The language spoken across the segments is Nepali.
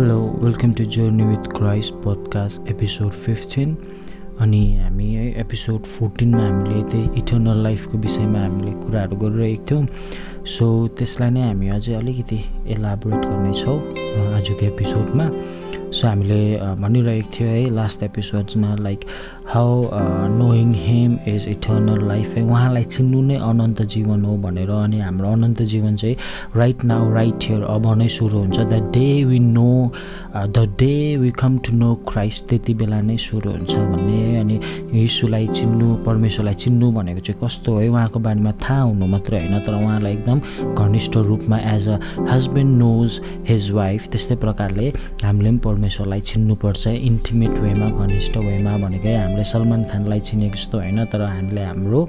Hello welcome to journey with Christ podcast episode fifteen अनि हामी है एपिसोड फोर्टिनमा हामीले त्यही इटर्नल लाइफको विषयमा हामीले कुराहरू गरिरहेको थियौँ। सो त्यसलाई नै हामी अझै अलिकति एलाबोरेट गर्नेछौँ आजको एपिसोडमा सो हामीले भनिरहेको थियो है last एपिसोड्समा like how knowing him is eternal life है। उहाँलाई चिन्नु नै अनन्त जीवन हो भनेर अनि हाम्रो अनन्त जीवन चाहिँ राइट नाउ राइट हियर अब नै सुरु हुन्छ। The day we know the day we come to know Christ त्यति बेला नै सुरु हुन्छ भन्ने अनि यीशुलाई चिन्नु परमेश्वरलाई चिन्नु भनेको चाहिँ कस्तो है उहाँको बारेमा थाहा हुनु मात्रै होइन तर उहाँलाई एकदम घनिष्ठ रूपमा as a husband knows his wife त्यस्तै प्रकारले हामीले पनि परमेश्वरलाई चिन्नुपर्छ इन्टिमेट वेमा घनिष्ठ वेमा भनेकै हामीले सलमान खानलाई चिनेको जस्तो होइन तर हामीले हाम्रो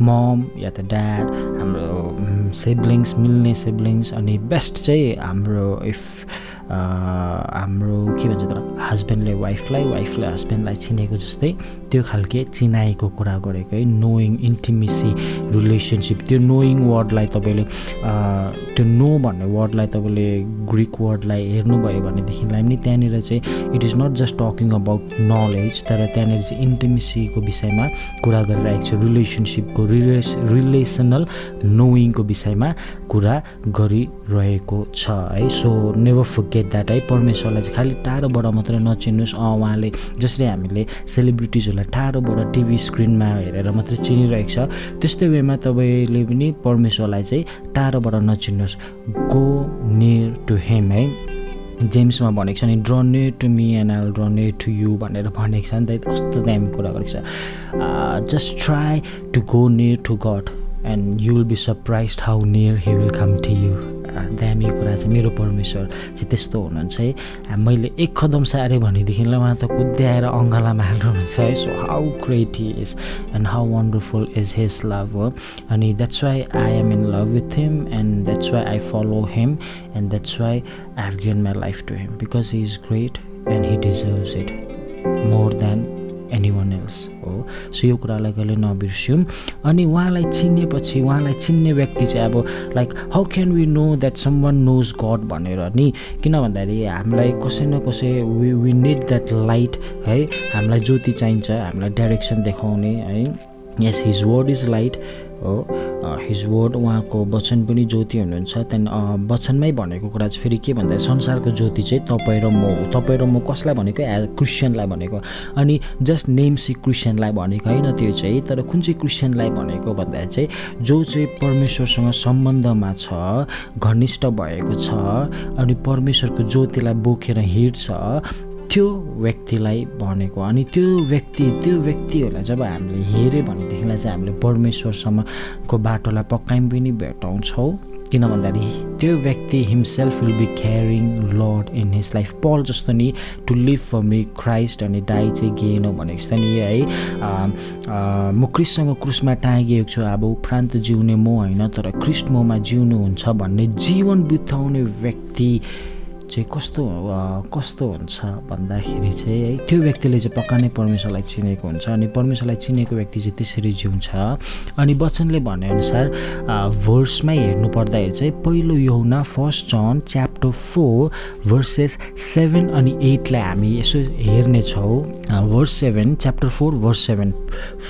मम या त ड्याड हाम्रो सिब्लिङ्स मिल्ने सिब्लिङ्स अनि बेस्ट चाहिँ हाम्रो इफ हाम्रो के भन्छ तर हस्बेन्डले वाइफलाई वाइफले हस्बेन्डलाई चिनेको जस्तै त्यो खालके चिनाएको कुरा गरेको है नोइङ इन्टिमेसी रिलेसनसिप त्यो नोइङ वर्डलाई तपाईँले त्यो नो भन्ने वर्डलाई तपाईँले ग्रिक वर्डलाई हेर्नुभयो भनेदेखिलाई पनि त्यहाँनिर चाहिँ it is not just talking about knowledge तर त्यहाँनिर चाहिँ इन्टिमेसीको विषयमा कुरा गरिरहेको छ रिलेसनसिपको रिलेस रिलेसनल नोइङको विषयमा कुरा गरिरहेको छ है। सो नेभर गेट द्याट है? परमेश्वरलाई चाहिँ खालि टाढोबाट मात्रै नचिन्नुहोस्। अँ उहाँले जसरी हामीले सेलिब्रिटिजहरूलाई टाढोबाट टिभी स्क्रिनमा हेरेर मात्रै चिनिरहेको छ त्यस्तै वेमा तपाईँले पनि परमेश्वरलाई चाहिँ टाढोबाट नचिन्नुहोस्। गो नियर टु हेम है? जेम्समा भनेको छ नि draw near to me and I'll draw near to you भनेर भनेको छ नि त। कस्तो दामी कुरा गरेको छ। Just try to go near to God and you will be surprise how near he will come to you दामी कुरा चाहिँ मेरो परमेश्वर चाहिँ त्यस्तो हुनुहुन्छ है। मैले एक कदम सारेँ भनेदेखिलाई उहाँ त कुद्याएर अङ्गालामा हाल्नुहुन्छ है। So how great he is and how wonderful is his love हो। अनि that's why I am in love with him and that's why I follow him and that's why I have given my life to him because he is great and he deserves it more than any one else हो। सो यो कुरालाई कहिले नबिर्स्यौँ। अनि उहाँलाई चिनेपछि उहाँलाई चिन्ने व्यक्ति चाहिँ अब like how can we know that some one knows God भनेर नि? किन भन्दाखेरि हामीलाई कसै न कसै we we need that light है। हामीलाई ज्योति चाहिन्छ हामीलाई डाइरेक्सन देखाउने है। यस हिज वर्ड इज लाइट हो। हिज वर्ड उहाँको वचन पनि ज्योति हुनुहुन्छ। त्यहाँदेखि वचनमै भनेको कुरा चाहिँ फेरि के भन्दा संसारको ज्योति चाहिँ तपाईँ र म हो। तपाईँ र म कसलाई भनेको? एज क्रिस्चियनलाई भनेको। अनि जस्ट नेम सी क्रिस्चियनलाई भनेको होइन त्यो चाहिँ। तर कुन चाहिँ क्रिस्चियनलाई भनेको भन्दा चाहिँ जो चाहिँ परमेश्वरसँग सम्बन्धमा छ घनिष्ठ भएको छ अनि परमेश्वरको ज्योतिलाई बोकेर हिँड्छ त्यो व्यक्तिलाई भनेको अनि त्यो व्यक्ति त्यो व्यक्तिहरूलाई जब हामीले हेऱ्यो भनेदेखिलाई चाहिँ हामीले परमेश्वरसम्मको बाटोलाई पक्काइ पनि भेटाउँछौँ। किन भन्दाखेरि त्यो व्यक्ति himself will be caring Lord in his life Paul जस्तो नि to live for me Christ अनि डाई चाहिँ गेन हो भनेको जस्तो नि है। म क्रिस्टसँग क्रुसमा टाँगिएको छु अब उपरान्त जिउने म होइन तर क्रिस्ट ममा जिउनुहुन्छ भन्ने जीवन बिताउने व्यक्ति चाहिँ कस्तो कस्तो हुन्छ भन्दाखेरि चाहिँ है त्यो व्यक्तिले चाहिँ पक्का नै परमेश्वरलाई चिनेको हुन्छ अनि परमेश्वरलाई चिनेको व्यक्ति चाहिँ त्यसरी जिउँछ अनि वचनले भनेअनुसार भर्समै हेर्नु पर्दाखेरि चाहिँ पहिलो यौना first John chapter four verses seven अनि एटलाई हामी यसो हेर्नेछौँ verse seven chapter four verse seven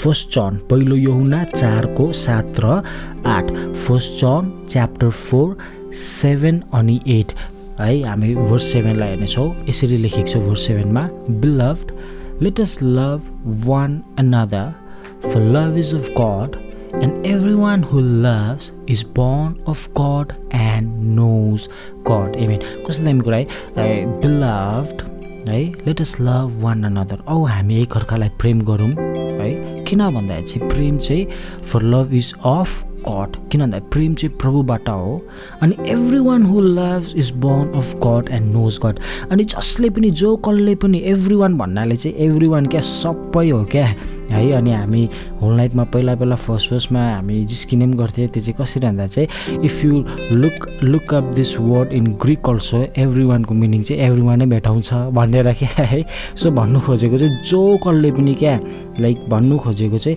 first John पहिलो यहुना चारको सात र आठ first John chapter four seven अनि एट है हामी भर्स सेभेनलाई हेर्नेछौँ। यसरी लेखेको छ verse सेभेनमा beloved let us love one another for love is of God and every one who loves is born of God and knows God I mean कस्तो दामी कुरा है बिलभड है let us love one another औ हामी एकअर्कालाई प्रेम गरौँ है। किन भन्दाखेरि चाहिँ प्रेम चाहिँ for love is of God किन भन्दा प्रेम चाहिँ प्रभुबाट हो अनि every one who loves is born of God and knows God अनि जसले पनि जो कसले पनि एभ्री वान भन्नाले चाहिँ एभ्री वान क्या सबै हो क्या। है अनि हामी होल नाइटमा पहिला पहिला फर्स्ट फर्स्टमा हामी जिस्किने पनि गर्थ्यौँ त्यो चाहिँ कसरी भन्दा चाहिँ if you look look up this word in Greek also every वानको मिनिङ चाहिँ एभ्री वानै भेटाउँछ भनेर क्या है। सो भन्नु खोजेको चाहिँ जो कसले पनि क्या लाइक भन्नु खोजेको चाहिँ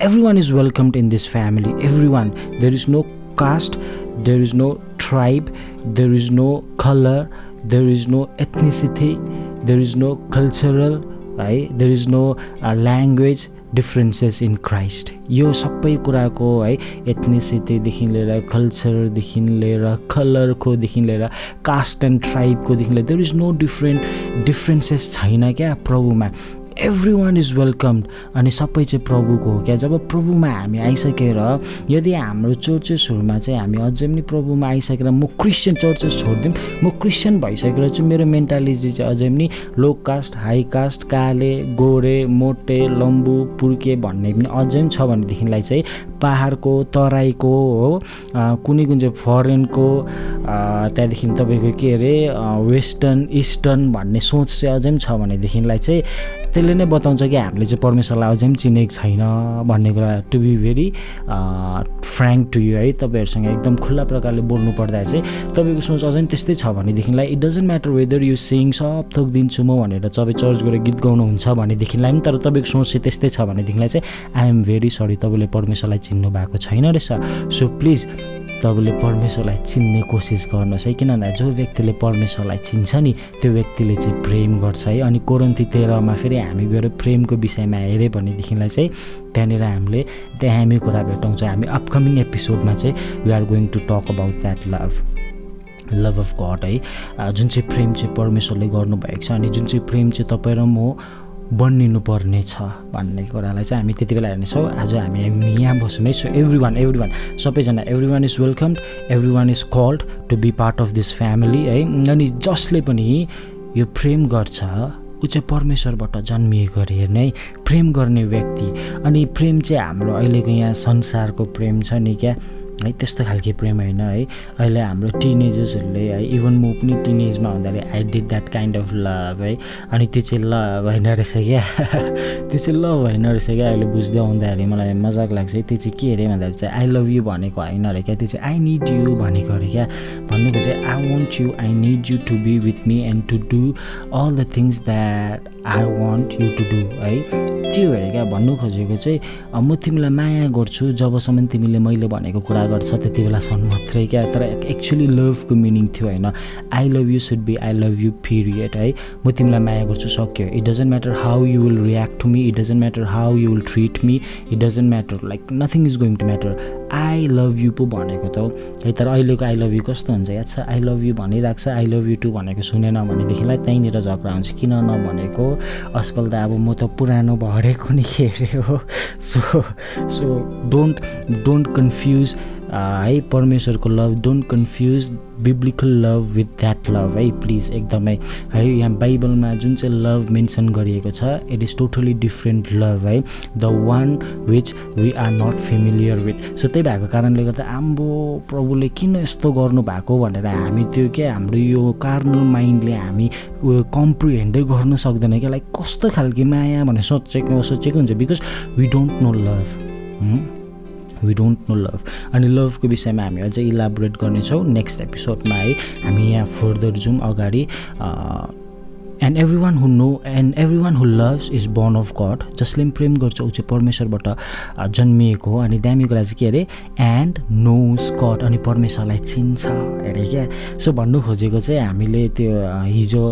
everyone is welcomed in this family everyone there is no caste there is no tribe, there is no color, there is no ethnicity, there is no cultural? There is no uh, language differences in Christ यो सबै कुराको है एथनिसिटीदेखि लिएर कल्चरदेखि लिएर कलरकोदेखि लिएर कास्ट एन्ड ट्राइबकोदेखि लिएर there is no different differences छैन क्या प्रभुमा एभ्री वान इज वेलकम अनि सबै चाहिँ प्रभुको हो क्या? जब प्रभुमा हामी आइसकेर यदि हाम्रो चर्चेसहरूमा चाहिँ हामी अझै पनि प्रभुमा आइसकेर म क्रिस्चियन चर्चेस छोडिदिउँ म क्रिस्चियन भइसकेर चाहिँ मेरो मेन्टालिटी चाहिँ अझै पनि लो कास्ट हाई कास्ट काले गोरे मोटे लम्बु पुर्के भन्ने पनि अझै पनि छ भनेदेखिलाई चाहिँ पाहाडको तराईको हो कुनै कुन चाहिँ फरेनको त्यहाँदेखि तपाईँको के अरे वेस्टर्न इस्टर्न भन्ने सोच चाहिँ अझै पनि छ भनेदेखिलाई चाहिँ त्यसले नै बताउँछ कि हामीले चाहिँ परमेश्वरलाई अझै पनि चिनेको छैन भन्ने कुरा to be very frank to you है। तपाईँहरूसँग एकदम खुल्ला प्रकारले बोल्नु पर्दाखेरि चाहिँ तपाईँको सोच अझै पनि त्यस्तै छ भनेदेखिलाई it doesn't matter whether you sing सब थोक दिन्छु म भनेर तपाईँ चर्च गएर गीत गाउनुहुन्छ भनेदेखिलाई पनि तर तपाईँको सोच चाहिँ त्यस्तै छ भनेदेखिलाई चाहिँ आइएम भेरी सरी तपाईँले परमेश्वरलाई चिन्नु भएको छैन रहेछ। सो प्लिज तपाईँले परमेश्वरलाई चिन्ने कोसिस गर्नुहोस् है। किन भन्दा जो व्यक्तिले परमेश्वरलाई चिन्छ नि त्यो व्यक्तिले चाहिँ प्रेम गर्छ है। अनि कोरन्ती तेह्रमा फेरि हामी गएर प्रेमको विषयमा हेऱ्यो भनेदेखिलाई चाहिँ त्यहाँनिर हामीले त्यहाँ हामी कुरा भेटाउँछ हामी अपकमिङ एपिसोडमा चाहिँ we are going to talk about that love love of God है। जुन चाहिँ प्रेम चाहिँ परमेश्वरले गर्नुभएको छ अनि जुन चाहिँ प्रेम चाहिँ तपाईँ र म बनिनु छ भन्ने कुरालाई चाहिँ हामी त्यति बेला हेर्नेछौँ। आज हामी यहाँ बस्छौँ है so every one every one सबैजना every one is welcome every one is called to be part of this family है। अनि जसले पनि यो प्रेम गर्छ ऊ चाहिँ परमेश्वरबाट जन्मिएको अरे हेर्ने प्रेम गर्ने व्यक्ति। अनि प्रेम चाहिँ हाम्रो अहिलेको यहाँ संसारको प्रेम छ नि क्या? है त्यस्तो खालके प्रेम होइन है। अहिले हाम्रो टिनेजर्सहरूले है इभन म पनि टिनेजमा हुँदाखेरि I did that kind of love है। अनि त्यो चाहिँ लभ होइन रहेछ क्या। त्यो चाहिँ लभ होइन रहेछ क्या अहिले बुझ्दै आउँदाखेरि मलाई मजाक लाग्छ त्यो चाहिँ के अरे भन्दाखेरि चाहिँ आई लभ यु भनेको होइन अरे क्या। त्यो चाहिँ आई निड यु भनेको अरे क्या। भन्नुको चाहिँ I want you I need you to be with me and to do all the things that I want you to do है? त्यो अरे क्या? भन्नु खोजेको चाहिँ म तिमीलाई माया गर्छु जबसम्म तिमीले मैले भनेको कुरा गर्छ त्यति बेलासम्म मात्रै क्या? तर एक्चुली लभको मिनिङ थियो होइन? I love you should be I love you period है? म तिमीलाई माया गर्छु सक्यो? It doesn't matter how you will react to me it doesn't matter how you will treat me it doesn't matter like nothing is going to matter I love you पो भनेको त है। तर अहिलेको आई लभ यु कस्तो हुन्छ? याद छ? आई लभ यु भनिरहेको छ आई लभ यु टु भनेको सुनेन भनेदेखिलाई त्यहीँनिर झगडा हुन्छ। किन नभनेको? आजकल त अब म त पुरानो भरेको नि के हो। So so don't don't confuse है परमेश्वरको love don't confuse biblical love with that love है प्लिज एकदमै है यहाँ बाइबलमा जुन चाहिँ लभ मेन्सन गरिएको छ it is totally different love है the one which we are not familiar with so त्यही भएको कारणले गर्दा आम्बो प्रभुले किन यस्तो गर्नुभएको भनेर हामी त्यो के हाम्रो यो कार्नल माइन्डले हामी कम्प्रिहेन्डै गर्न सक्दैन क्या। लाइक कस्तो खालको माया भनेर सोचेको सोचेको हुन्छ। Because we don't know love we don't know love अनि लभको विषयमा हामी अझै इलाबोरेट गर्नेछौँ नेक्स्ट एपिसोडमा है। हामी यहाँ फर्दर जाउँ अगाडि and every one who know and every one who loves is born of God जसले पनि प्रेम गर्छ ऊ चाहिँ परमेश्वरबाट जन्मिएको हो। अनि दामी कुरा चाहिँ के अरे? एन्ड नोज गड अनि परमेश्वरलाई चिन्छ। अरे क्या? सो भन्नु खोजेको चाहिँ हामीले त्यो हिजो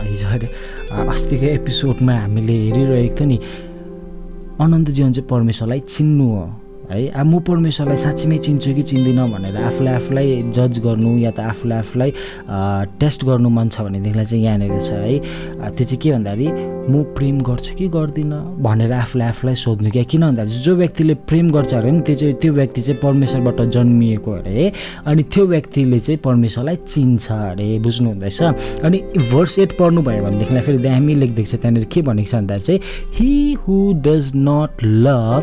हिजो अरे अस्तिको एपिसोडमा हामीले हेरिरहेको थियो नि। अनन्त जीवन चाहिँ परमेश्वरलाई चिन्नु हो। है। अब म परमेश्वरलाई साँच्चीमै चिन्छु कि चिन्दिनँ भनेर आफूलाई आफूलाई जज गर्नु या त आफूलाई आफूलाई टेस्ट गर्नु मन छ भनेदेखिलाई चाहिँ यहाँनिर छ है। त्यो चाहिँ के भन्दाखेरि म प्रेम गर्छु कि गर्दिनँ भनेर आफूलाई आफूलाई सोध्नु क्या? किन भन्दाखेरि जो व्यक्तिले प्रेम गर्छ अरे नि त्यो चाहिँ त्यो व्यक्ति चाहिँ परमेश्वरबाट जन्मिएको अरे अनि त्यो व्यक्तिले चाहिँ परमेश्वरलाई चिन्छ अरे बुझ्नु हुँदैछ अनि भर्स एट पढ्नुभयो भनेदेखिलाई फेरि दामी लेखिदिएको छ त्यहाँनिर के भनेको छ भन्दाखेरि चाहिँ he who does not love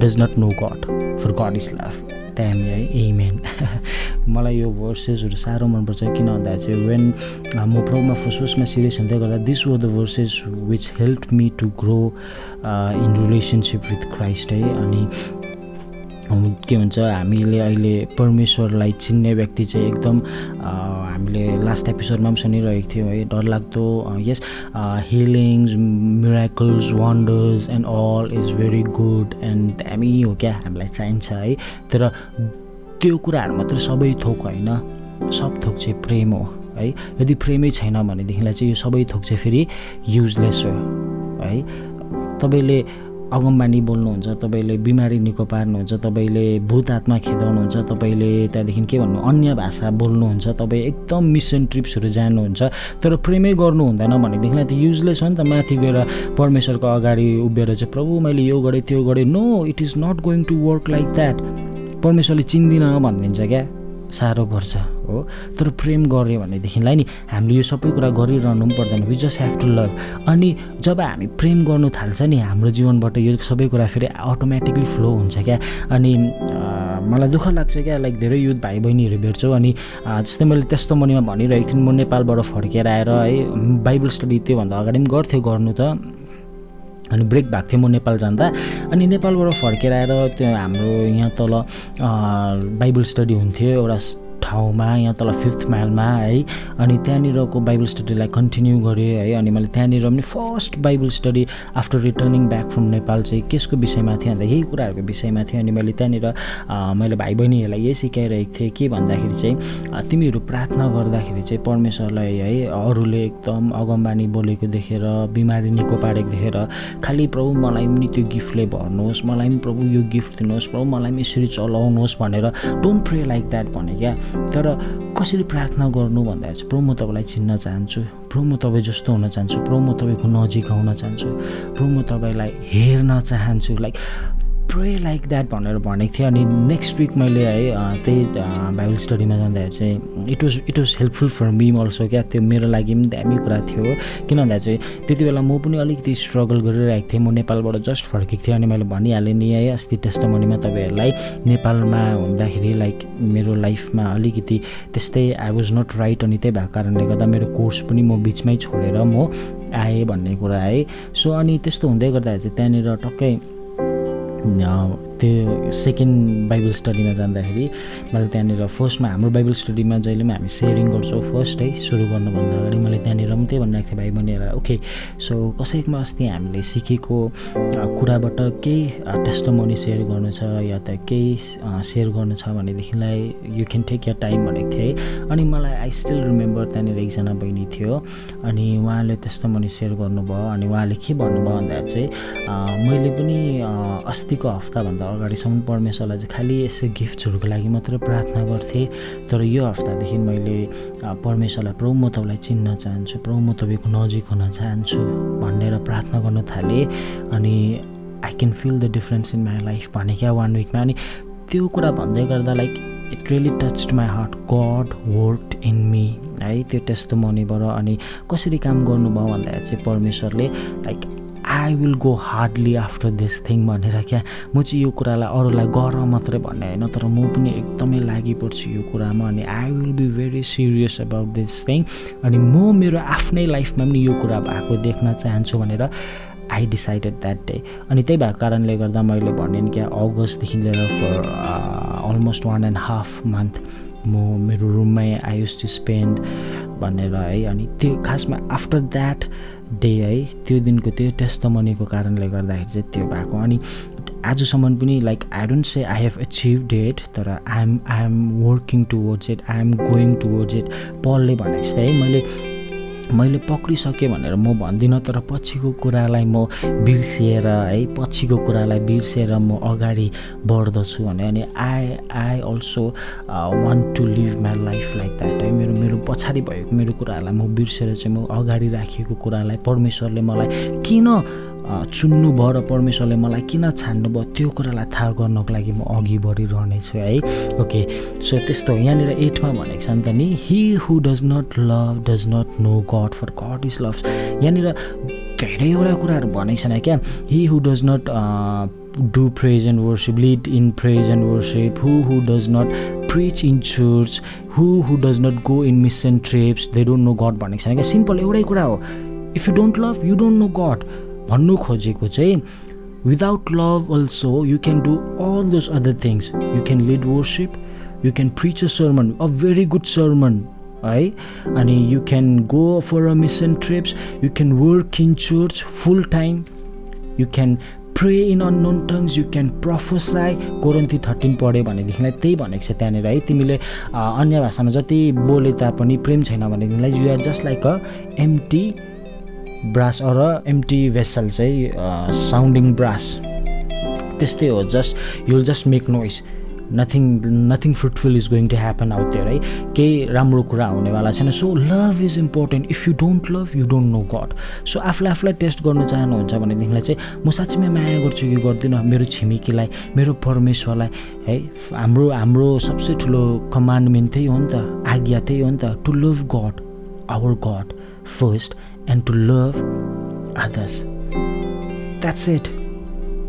does not know God for God is love त्यहाँ है एमेन मलाई यो भर्सेसहरू साह्रो मनपर्छ किन भन्दाखेरि चाहिँ वेन म प्रभुमा फुसफुसमा सिरियस हुँदै गर्दा this were the verses which help me to grow in relationship with Christ है। अनि के भन्छ हामीले अहिले परमेश्वरलाई चिन्ने व्यक्ति चाहिँ एकदम हामीले लास्ट एपिसोडमा पनि सुनिरहेको थियौँ है डरलाग्दो यस healings miracles wonders and all is very good and दामी हो क्या हामीलाई चाहिन्छ है। तर त्यो कुराहरू मात्रै सबै थोक होइन सब थोक चाहिँ प्रेम हो है। यदि प्रेमै छैन भनेदेखिलाई चाहिँ यो सबै थोक चाहिँ फेरि युजलेस हो है। तपाईँले अगमबानी बोल्नुहुन्छ तपाईँले बिमारी निको पार्नुहुन्छ तपाईँले भूत आत्मा खेदाउनुहुन्छ तपाईँले त्यहाँदेखि के भन्नु अन्य भाषा बोल्नुहुन्छ तपाईँ एकदम मिसन ट्रिप्सहरू जानुहुन्छ तर प्रेमै गर्नु हुँदैन भनेदेखिलाई त युजलेस हो नि त माथि गएर परमेश्वरको अगाडि उभिएर चाहिँ प्रभु मैले यो गरेँ त्यो गरेँ। No it is not going to work like that परमेश्वरले चिन्दिनँ भनिदिन्छ क्या? साह्रो पर्छ हो। तर प्रेम गऱ्यो भनेदेखिलाई नि हामीले यो सबै कुरा गरिरहनु पनि पर्दैन। We just have to love अनि जब हामी प्रेम गर्नु थाल्छ नि हाम्रो जीवनबाट यो सबै कुरा फेरि अटोमेटिकली फ्लो हुन्छ क्या। अनि मलाई दुःख लाग्छ क्या लाइक धेरै युथ भाइ बहिनीहरू भेट्छौँ अनि जस्तै मैले त्यस्तो मनीमा भनिरहेको थिएँ म नेपालबाट फर्केर आएर है बाइबल स्टडी त्योभन्दा अगाडि पनि गर्थ्यो गर्नु त। अनि ब्रेक भएको थियो म नेपाल जाँदा। अनि नेपालबाट फर्केर आएर त्यो हाम्रो यहाँ तल बाइबल स्टडी हुन्थ्यो एउटा ठाउँमा यहाँ तल फिफ्थ माइलमा है। अनि त्यहाँनिरको बाइबल स्टडीलाई कन्टिन्यू गरेँ है। अनि मैले त्यहाँनिर पनि first Bible study after returning back from Nepal चाहिँ केसको विषयमा थियो भन्दा यही कुराहरूको विषयमा थियो अनि मैले त्यहाँनिर मैले भाइ बहिनीहरूलाई यही सिकाइरहेको थिएँ के भन्दाखेरि चाहिँ तिमीहरू प्रार्थना गर्दाखेरि चाहिँ परमेश्वरलाई है अरूले एकदम अगमबानी बोलेको देखेर बिमारी निको पारेको देखेर खालि प्रभु मलाई पनि त्यो गिफ्टले भर्नुहोस् मलाई पनि प्रभु यो गिफ्ट दिनुहोस् प्रभु मलाई पनि यसरी चलाउनुहोस् भनेर डोन्ट प्रे लाइक द्याट भने क्या। तर कसरी प्रार्थना गर्नु भन्दा चाहिँ प्रभु म तपाईँलाई चिन्न चाहन्छु। प्रभु म तपाईँ जस्तो हुन चाहन्छु। प्रभु म तपाईँको नजिक आउन चाहन्छु। प्रभु म तपाईँलाई हेर्न चाहन्छु। लाइक प्रे लाइक द्याट भनेर भनेको थिएँ। अनि नेक्स्ट विक मैले है त्यही बाइबल स्टडीमा जाँदाखेरि चाहिँ it was it was helpful for me also क्या। त्यो मेरो लागि पनि दामी कुरा थियो किन भन्दा चाहिँ त्यति बेला म पनि अलिकति स्ट्रगल गरिरहेको थिएँ। म नेपालबाट जस्ट फर्केको थिएँ। अनि मैले भनिहालेँ नि है अस्ति टेस्टमनीमा तपाईँहरूलाई नेपालमा हुँदाखेरि लाइक मेरो लाइफमा अलिकति त्यस्तै आई वाज नट राइट अनि त्यही भएको कारणले गर्दा मेरो कोर्स पनि म बिचमै छोडेर म आएँ भन्ने कुरा है। सो अनि त्यस्तो हुँदै गर्दाखेरि चाहिँ त्यहाँनिर टक्कै ja, त्यो सेकेन्ड बाइबल स्टडीमा जाँदाखेरि मैले त्यहाँनिर फर्स्टमा हाम्रो बाइबल स्टडीमा जहिले पनि हामी सेयरिङ गर्छौँ फर्स्ट है सुरु गर्नुभन्दा अगाडि मैले त्यहाँनिर पनि त्यही भनिरहेको थिएँ भाइ बहिनीहरूलाई। ओके सो कसैमा अस्ति हामीले सिकेको कुराबाट केही टेस्टमोनी सेयर गर्नु छ या त केही सेयर गर्नु छ भनेदेखिलाई you can take your time भनेको थिएँ अनि मलाई आई स्टिल रिमेम्बर त्यहाँनिर एकजना बहिनी थियो अनि उहाँले टेस्टमोनी सेयर गर्नुभयो अनि उहाँले के भन्नुभयो भन्दा चाहिँ मैले पनि अस्तिको हप्ताभन्दा अगाडिसम्म परमेश्वरलाई चाहिँ खालि यसो गिफ्ट्सहरूको लागि मात्रै प्रार्थना गर्थेँ। तर यो हप्तादेखि मैले परमेश्वरलाई प्रभु म तपाईँलाई चिन्न चाहन्छु प्रभु म तपाईँको नजिक हुन चाहन्छु भनेर प्रार्थना गर्न थालेँ। अनि I can feel the difference in my life भने क्या वान विकमा अनि त्यो कुरा भन्दै गर्दा like it really touched my heart God work in me है त्यो टेस्तो मनीबाट अनि कसरी काम गर्नुभयो भन्दाखेरि चाहिँ परमेश्वरले like I will go hardly after this thing भनेर क्या? म चाहिँ यो कुरालाई अरूलाई गर मात्रै भन्ने होइन तर म पनि एकदमै लागि पर्छु यो कुरामा अनि I will be very serious about this thing अनि म मेरो आफ्नै लाइफमा पनि यो कुरा भएको देख्न चाहन्छु भनेर आई डिसाइडेड द्याट डे अनि त्यही भएको कारणले गर्दा मैले भने क्या अगस्तदेखि लिएर for almost one and half month म मेरो रुममै आई युज टु स्पेन्ड भनेर है अनि त्यो खासमा आफ्टर द्याट डे है। त्यो दिनको त्यो टेस्टमनीको कारणले गर्दाखेरि चाहिँ त्यो भएको। अनि आजसम्म पनि like I don't say I have achieve that तर I'm I'm working towards it I'm going towards it पलले भने जस्तै है। मैले मैले पक्रिसकेँ भनेर म भन्दिनँ तर पछिको कुरालाई म बिर्सिएर है पछिको कुरालाई बिर्सिएर म अगाडि बढ्दछु भने अनि I I also want to live my life like that है। मेरो मेरो पछाडि भएको मेरो कुराहरूलाई म बिर्सेर चाहिँ म अगाडि राखेको कुरालाई परमेश्वरले मलाई किन चुन्नुभयो र परमेश्वरले मलाई किन छान्नुभयो? त्यो कुरालाई थाहा गर्नको लागि म अघि बढिरहनेछु है। ओके सो त्यस्तो यहाँनिर एटमा भनेको छ नि त नि he who does not love does not know God for God is love यहाँनिर धेरैवटा कुराहरू भनेको छैन क्या? He who does not do praise and worship lead in praise and worship who who does not preach in church who who does not go in mission trips they don't know God भनेको छैन क्या? सिम्पल एउटै कुरा हो। If you don't love you don't know God भन्नु खोजेको चाहिँ without love also you can do all those other things you can lead worship you can preach a sermon a very good sermon है अनि you can go for a mission trips you can work in church full time you can pray in unknown tongues you can prophesy कोरन्ती thirteen पढ्यो भनेदेखिलाई त्यही भनेको छ त्यहाँनिर है। तिमीले अन्य भाषामा जति बोले तापनि प्रेम छैन भनेदेखिलाई you are just like a empty brass or empty vessel चाहिँ साउन्डिङ ब्रास त्यस्तै हो just you'll just make noise nothing nothing fruitful is going to happen out there है केही राम्रो कुरा हुनेवाला छैन। So love is important if you don't love you don't know God so आफूलाई आफूलाई टेस्ट गर्न चाहनुहुन्छ भनेदेखिलाई चाहिँ म साँच्चीमै माया गर्छु कि गर्दिनँ। मेरो छिमेकीलाई मेरो परमेश्वरलाई है? हाम्रो हाम्रो सबसे ठुलो कमान्डमेन्ट त्यही हो नि त। आज्ञा त्यही हो नि त। To love God our God first and to love others that's it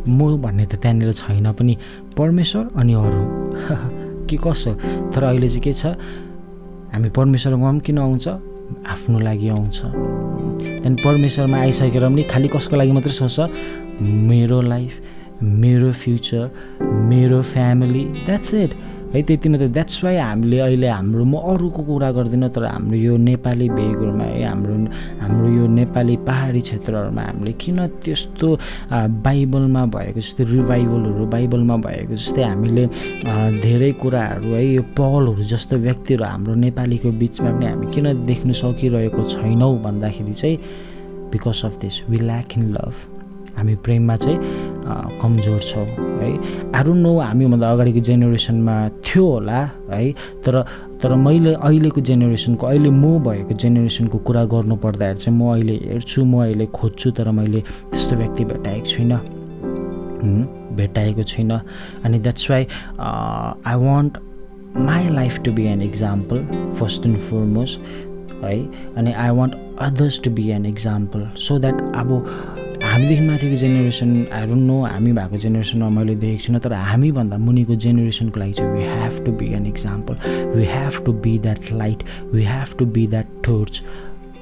म भन्ने त त्यहाँनिर छैन पनि परमेश्वर अनि अरू। के कसो? तर अहिले चाहिँ के छ? हामी परमेश्वरमा पनि किन आउँछ? आफ्नो लागि आउँछ। त्यहाँदेखि परमेश्वरमा आइसकेर पनि खालि कसको लागि मात्रै सोच्छ? मेरो लाइफ मेरो फ्युचर मेरो फ्यामिली द्याट्स इट है त्यति मात्रै। द्याट्स वाइ हामीले अहिले हाम्रो म अरूको कुरा गर्दिनँ तर हाम्रो यो नेपाली भेगहरूमा है हाम्रो हाम्रो यो नेपाली पाहाडी क्षेत्रहरूमा हामीले किन त्यस्तो बाइबलमा भएको जस्तै रिभाइभलहरू बाइबलमा भएको जस्तै हामीले धेरै कुराहरू है यो पलहरू जस्तो व्यक्तिहरू हाम्रो नेपालीको बिचमा पनि हामी किन देख्न सकिरहेको छैनौँ भन्दाखेरि चाहिँ because of this we lack in love हामी प्रेममा चाहिँ कमजोर छौँ है? आरु नो हामीभन्दा अगाडिको जेनेरेसनमा थियो होला है? तर तर मैले अहिलेको जेनेरेसनको अहिले म भएको जेनेरेसनको कुरा गर्नु पर्दाखेरि चाहिँ म अहिले हेर्छु म अहिले खोज्छु तर मैले त्यस्तो व्यक्ति भेटाएको छुइनँ। भेटाएको छुइनँ। अनि that's why I want my life to be an example first and foremost है? अनि I want others to be an example so that अब हामीदेखि माथिको जेनेरेसन आई डोन्ट नो हामी भएको जेनेरेसनमा मैले देखेको छुइनँ तर हामीभन्दा मुनिको जेनेरेसनको लागि चाहिँ we have to be an example we have to be that light we have to be that torch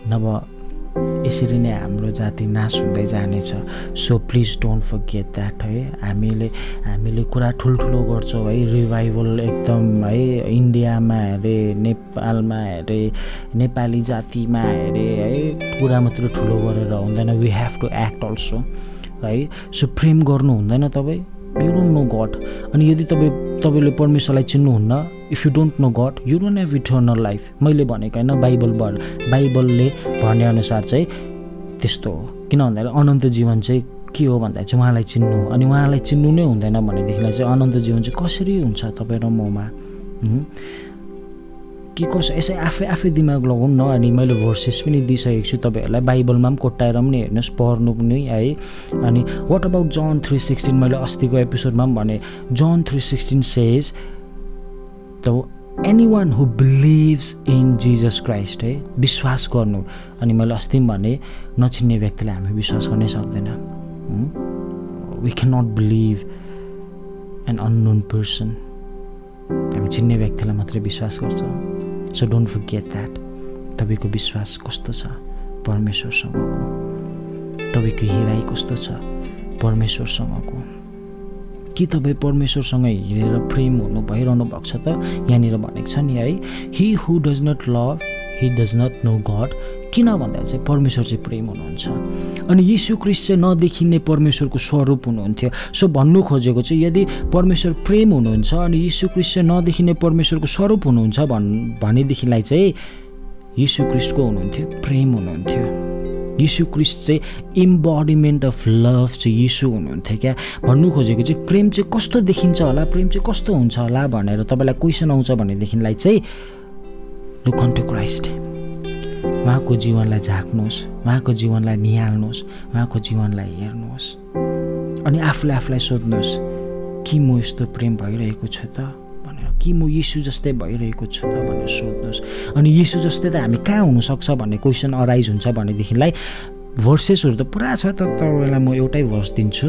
नभए यसरी नै हाम्रो जाति नाश हुँदै जानेछ। So please don't forget that है। हामीले हामीले कुरा ठुल्ठुलो गर्छौँ है। रिभाइभल एकदम है। इन्डियामा हेरे नेपालमा हेरे नेपाली जातिमा हेरे है। कुरा मात्र ठुलो गरेर हुँदैन। We have to act also है। सो प्रेम गर्नु हुँदैन तपाईँ। यु डोन्ट नो गड अनि यदि तपाईँ तपाईँले परमेश्वरलाई चिन्नुहुन्न if you don't know God you don't have eternal life मैले भनेको होइन बाइबल बाइबलले भनेअनुसार चाहिँ त्यस्तो हो। किन भन्दाखेरि अनन्त जीवन चाहिँ के हो भन्दाखेरि चाहिँ उहाँलाई चिन्नु अनि उहाँलाई चिन्नु नै हुँदैन भनेदेखिलाई चाहिँ अनन्त जीवन चाहिँ कसरी हुन्छ तपाईँ र ममा? के कसो यसै आफै आफै दिमाग लगाउनु न अनि मैले भर्सेस पनि दिइसकेको छु तपाईँहरूलाई। बाइबलमा पनि कोट्याएर पनि हेर्नुहोस् पढ्नु पनि है। अनि what about John three sixteen मैले अस्तिको एपिसोडमा पनि भने John three sixteen says the any one who believes in Jesus Christ है विश्वास गर्नु। अनि मैले अस्ति पनि भने नचिन्ने व्यक्तिलाई हामी विश्वास गर्नै सक्दैन। We can not believe an unknown person हामी चिन्ने व्यक्तिलाई मात्रै विश्वास गर्छौँ। सो डोन्ट फर्गेट द्याट तपाईँको विश्वास कस्तो छ? परमेश्वरसँगको तपाईँको हिराई कस्तो छ? परमेश्वरसँगको कि तपाईँ परमेश्वरसँग हिँडेर प्रेम हुनु भइरहनु भएको छ त? यहाँनिर भनेको छ नि है he who does not love he does not know God किन भन्दा चाहिँ परमेश्वर चाहिँ प्रेम हुनुहुन्छ? अनि यीशु क्रिस्ट चाहिँ नदेखिने परमेश्वरको स्वरूप हुनुहुन्थ्यो। सो भन्नु खोजेको चाहिँ यदि परमेश्वर प्रेम हुनुहुन्छ अनि यीशु क्रिस्ट चाहिँ नदेखिने परमेश्वरको स्वरूप हुनुहुन्छ भन् भनेदेखिलाई चाहिँ यीशु क्रिस्टको हुनुहुन्थ्यो प्रेम हुनुहुन्थ्यो। यीशु क्रिस्ट चाहिँ इम्बडिमेन्ट अफ लभ चाहिँ यीशु हुनुहुन्थ्यो क्या? भन्नु खोजेको चाहिँ प्रेम चाहिँ कस्तो देखिन्छ होला? प्रेम चाहिँ कस्तो हुन्छ होला भनेर तपाईँलाई क्वेसन आउँछ भनेदेखिलाई चाहिँ लुक अन टु क्राइस्ट उहाँको जीवनलाई झाक्नुहोस् उहाँको जीवनलाई निहाल्नुहोस् उहाँको जीवनलाई हेर्नुहोस्। अनि आफूले आफूलाई सोध्नुहोस् कि म यस्तो प्रेम भइरहेको छु त? भनेर। कि म यीशु जस्तै भइरहेको छु त? भनेर सोध्नुहोस्। अनि यीशु जस्तै त हामी कहाँ हुनसक्छ भन्ने क्वेसन अराइज हुन्छ भनेदेखिलाई भर्सेसहरू त पुरा छ तर तपाईँलाई म एउटै भर्स दिन्छु।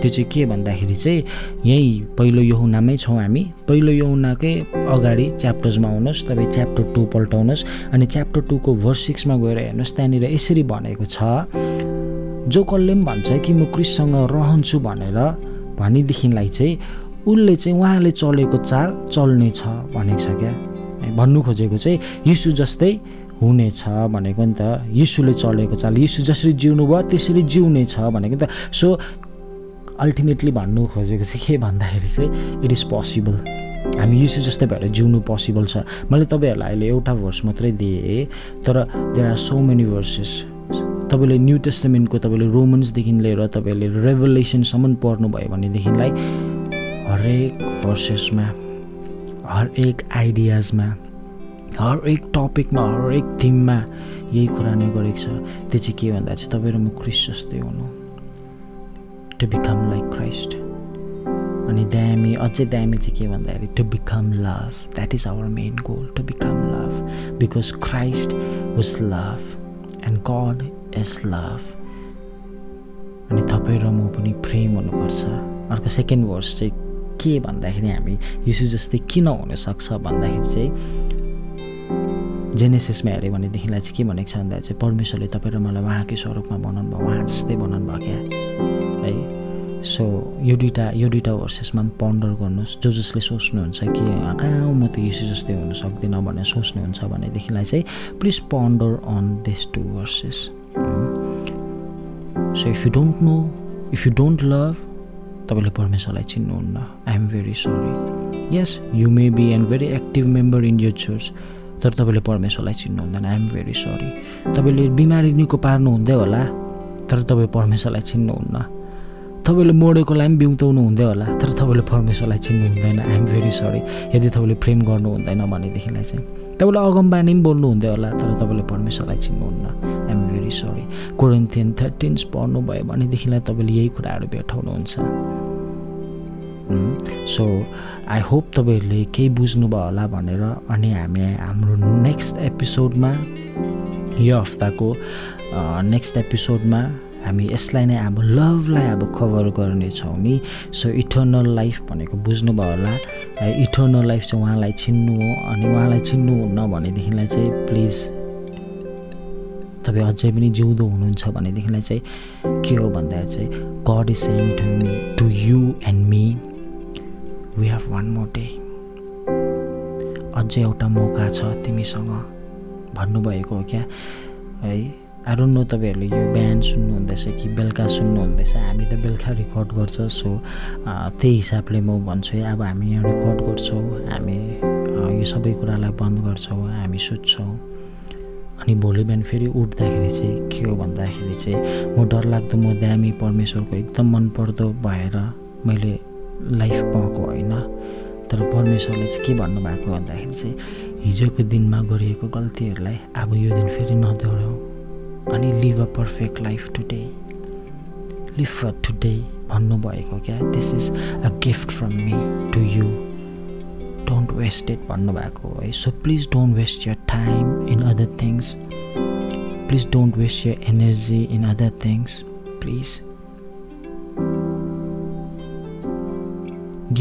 त्यो चाहिँ के भन्दाखेरि चाहिँ यहीँ पहिलो यहुनामै छौँ हामी। पहिलो यहुनाकै अगाडि च्याप्टर्समा आउनुहोस् तपाईँ च्याप्टर टू पल्टाउनुहोस् अनि च्याप्टर टूको भर्स सिक्समा गएर हेर्नुहोस् त्यहाँनिर यसरी भनेको छ जो कसले पनि भन्छ कि म क्रिससँग रहन्छु भनेर भनेदेखिलाई चाहिँ उसले चाहिँ उहाँले चलेको चाल चल्नेछ भनेको छ क्या? भन्नु खोजेको चाहिँ यीशु जस्तै हुनेछ भनेको नि त यीशुले चलेको चाल यीशु जसरी जिउनु भयो त्यसरी जिउने छ भनेको नि त। सो अल्टिमेटली भन्नु खोजेको चाहिँ के भन्दाखेरि चाहिँ इट इज पोसिबल हामी यसो जस्तै भएर जिउनु पोसिबल छ। मैले तपाईँहरूलाई अहिले एउटा भर्स मात्रै दिएँ तर there are so many verses तपाईँले न्यु टेस्टमेन्टको तपाईँले रोमन्सदेखि लिएर तपाईँले रेभलेसनसम्म पढ्नुभयो भनेदेखिलाई हरेक भर्सेसमा हरेक आइडियाजमा हरेक टपिकमा हरेक थिममा यही कुरा नै गरेको छ। त्यो चाहिँ के भन्दा चाहिँ तपाईँ र म क्रिस जस्तै हुनु। टु बिकम लाइक क्राइस्ट अनि दामी अझै दामी चाहिँ के भन्दाखेरि to become love that is our main goal to become love because Christ was love and God is love अनि तपाईँ र म पनि प्रेम हुनुपर्छ। अर्को सेकेन्ड वर्स चाहिँ के भन्दाखेरि हामी यसो जस्तै किन हुनसक्छ भन्दाखेरि चाहिँ जेनेसिसमा हेऱ्यो भनेदेखिलाई चाहिँ के भनेको छ भन्दा चाहिँ परमेश्वरले तपाईँ र मलाई उहाँकै स्वरूपमा बनाउनु भयो उहाँ जस्तै बनाउनु भयो क्या। है? सो यो दुइटा यो दुइटा भर्सेसमा पनि पन्डर गर्नुहोस्। जो जसले सोच्नुहुन्छ कि कहाँ म त यसो जस्तै हुन सक्दिनँ भनेर सोच्नुहुन्छ भनेदेखिलाई चाहिँ please ponder on this two verses so if you don't know if you don't love तपाईँले परमेश्वरलाई चिन्नुहुन्न। I am very sorry yes you may be and very active member in your church तर तपाईँले परमेश्वरलाई चिन्नुहुँदैन आइ एम भेरी सरी तपाईँले बिमारी निको पार्नु हुँदै होला तर तपाईँ परमेश्वरलाई चिन्नुहुन्न तपाईँले मोडेकोलाई पनि बिउताउनु हुँदै होला तर तपाईँले परमेश्वरलाई चिन्नु हुँदैन. आइ एम भेरी सरी यदि तपाईँले प्रेम गर्नु हुँदैन भनेदेखिलाई चाहिँ तपाईँले अगमबानी पनि बोल्नु हुँदै होला तर तपाईँले परमेश्वरलाई चिन्नुहुन्न I am very sorry Corinthian thirteens पढ्नुभयो भनेदेखिलाई तपाईँले यही कुराहरू भेटाउनुहुन्छ। सो आई होप तपाईँहरूले केही बुझ्नुभयो होला भनेर अनि हामी हाम्रो नेक्स्ट एपिसोडमा यो हप्ताको नेक्स्ट एपिसोडमा हामी यसलाई नै अब लभलाई अब कभर गर्नेछौँ नि। सो इटर्नल लाइफ भनेको बुझ्नुभयो होला। है इटर्नल लाइफ चाहिँ उहाँलाई चिन्नु हो अनि उहाँलाई चिन्नुहुन्न भनेदेखिलाई चाहिँ प्लिज तपाईँ अझै पनि जिउँदो हुनुहुन्छ भनेदेखिलाई चाहिँ के हो भन्दाखेरि चाहिँ God is send to me to you and me we have one more day अझै एउटा मौका छ तिमीसँग भन्नुभएको हो क्या? है डोन्ट नो तपाईँहरूले यो बिहान सुन्नुहुँदैछ कि बेलुका सुन्नुहुँदैछ हामी त बेलुका रेकर्ड गर्छ सो त्यही हिसाबले म भन्छु है। अब हामी यहाँ रेकर्ड गर्छौँ हामी यो सबै कुरालाई बन्द गर्छौँ हामी सुत्छौँ अनि भोलि बिहान फेरि उठ्दाखेरि चाहिँ के हो भन्दाखेरि चाहिँ म डरलाग्दो म दामी परमेश्वरको एकदम मनपर्दो भएर मैले लाइफ पाएको होइन। तर परमेश्वरले चाहिँ के भन्नुभएको भन्दाखेरि चाहिँ हिजोको दिनमा गरिएको गल्तीहरूलाई अब यो दिन फेरि नदोहोऱ्याउ अनि live a perfect life today live for today भन्नुभएको क्या? This is a gift from me to you don't waste it भन्नुभएको है so please don't waste your time in other things please don't waste your energy in other things please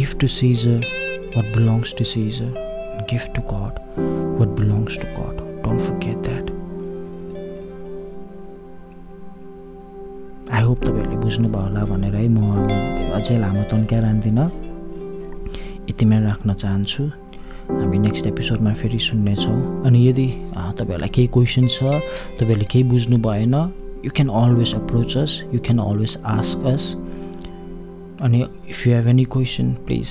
Give to Caesar what belongs to Caesar, and give to God what belongs to God. Don't forget that. I hope तपाईँहरूले बुझ्नुभयो होला भनेर है म अझै लामो तन्क्या राख्दिनँ यतिमै राख्न चाहन्छु हामी नेक्स्ट एपिसोडमा फेरि सुन्नेछौँ अनि यदि तपाईँहरूलाई केही क्वेसन छ तपाईँहरूले केही बुझ्नु भएन you can always approach us you can always ask us and if you have any question please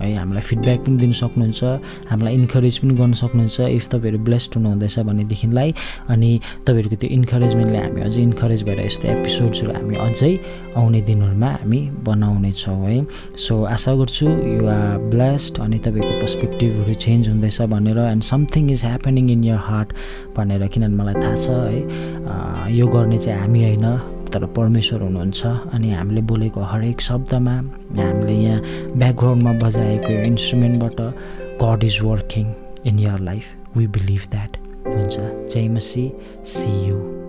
है हामीलाई फिडब्याक पनि दिन सक्नुहुन्छ हामीलाई इन्करेज पनि गर्न सक्नुहुन्छ इफ तपाईँहरू ब्लेस्ड हुनुहुँदैछ भनेदेखिलाई। अनि तपाईँहरूको त्यो इन्करेजमेन्टले हामी अझै इन्करेज भएर यस्तो एपिसोड्सहरू हामी अझै आउने दिनहरूमा हामी बनाउनेछौँ है। सो आशा गर्छु यु आर ब्लेस्ड अनि तपाईँको पर्सपेक्टिभहरू चेन्ज हुँदैछ भनेर and something is happening in your heart भनेर किनभने मलाई थाहा छ है। यो गर्ने चाहिँ हामी होइन। तर परमेश्वर हुनुहुन्छ अनि हामीले बोलेको हरेक शब्दमा हामीले यहाँ ब्याकग्राउन्डमा बजाएको इन्स्ट्रुमेन्टबाट God is working in your life we believe that हुन्छ। जय मसी सी यु